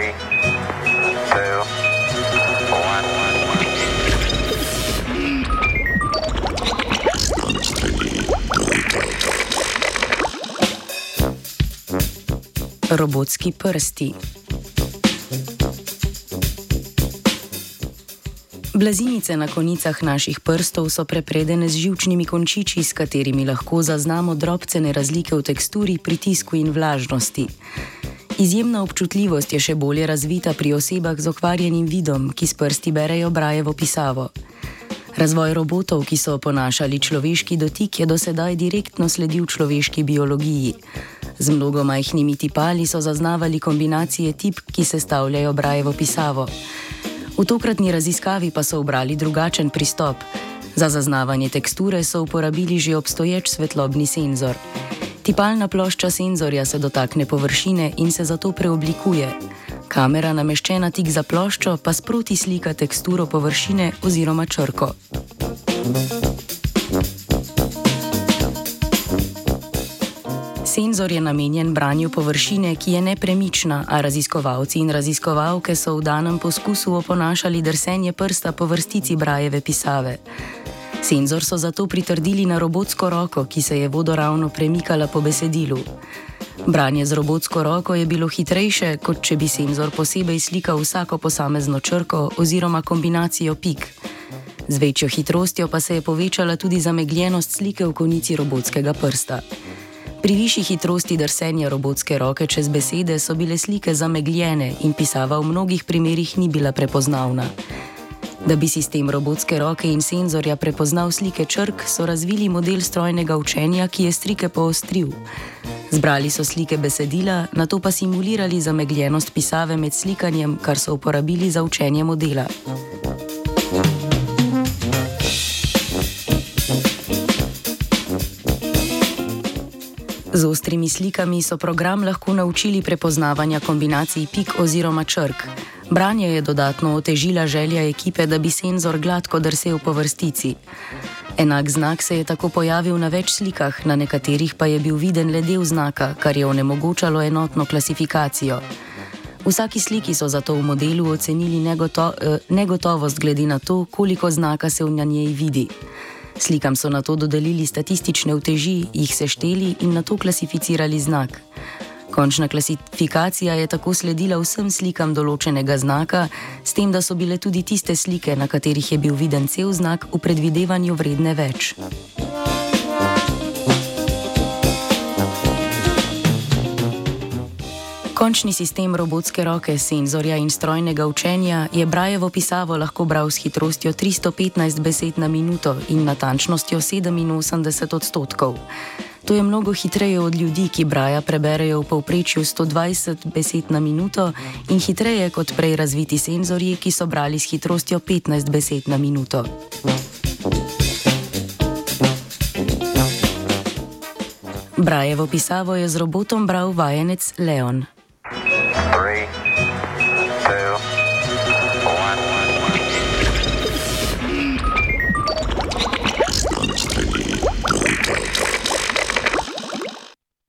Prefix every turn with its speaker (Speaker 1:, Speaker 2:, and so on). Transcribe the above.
Speaker 1: Three, two, one.
Speaker 2: Robotski prsti. Blazinice na konicah naših prstov so prepredene z živčnimi končiči, s katerimi lahko zaznamo drobcene razlike v teksturi, pritisku in vlažnosti. Izjemna občutljivost je še bolje razvita pri osebah z okvarjenim vidom, ki s prsti berejo brajevo pisavo. Razvoj robotov, ki so oponašali človeški dotik, je do sedaj direktno sledil človeški biologiji. Z mnogo majhnimi tipali so zaznavali kombinacije tip, ki sestavljajo brajevo pisavo. V tokratni raziskavi pa so obrali drugačen pristop. Za zaznavanje teksture so uporabili že obstoječ svetlobni senzor. Tipalna plošča senzorja se dotakne površine in se zato preoblikuje. Kamera, nameščena tik za ploščo, pa sproti slika teksturo površine oziroma črko. Senzor je namenjen branju površine, ki je nepremična, a raziskovalci in raziskovalke so v danem poskusu oponašali drsenje prsta po vrstici brajeve pisave. Senzor so zato pritrdili na robotsko roko, ki se je vodoravno premikala po besedilu. Branje z robotsko roko je bilo hitrejše, kot če bi senzor posebej slikal vsako posamezno črko oziroma kombinacijo pik. Z večjo hitrostjo pa se je povečala tudi zamegljenost slike v konici robotskega prsta. Pri višji hitrosti drsenja robotske roke čez besede so bile slike zamegljene in pisava v mnogih primerjih ni bila prepoznavna. Da bi sistem robotske roke in senzorja prepoznal slike črk, so razvili model strojnega učenja, ki je strike poostril. Zbrali so slike besedila, na to pa simulirali zamegljenost pisave med slikanjem, kar so uporabili za učenje modela. Z ostrimi slikami so program lahko naučili prepoznavanja kombinacij pik oziroma črk. Branje je dodatno otežila želja ekipe, da bi senzor gladko drsel po vrstici. Enak znak se je tako pojavil na več slikah, na nekaterih pa je bil viden le del znaka, kar je onemogočalo enotno klasifikacijo. Vsaki sliki so zato v modelu ocenili negoto eh, negotovost glede na to, koliko znaka se v njej vidi. Slikam so na to dodelili statistične uteži, jih sešteli in na to klasificirali znak. Končna klasifikacija je tako sledila vsem slikam določenega znaka, s tem, da so bile tudi tiste slike, na katerih je bil viden cel znak, v predvidevanju vredne več. Končni sistem robotske roke, senzorja in strojnega učenja je Brajevo pisavo lahko bral s hitrostjo 315 besed na minuto in natančnostjo 87 odstotkov. To je mnogo hitreje od ljudi, ki Braja preberejo v povprečju 120 besed na minuto in hitreje kot prej razviti senzorji, ki so brali s hitrostjo 15 besed na minuto. Brajevo pisavo je z robotom bral vajenec Leon.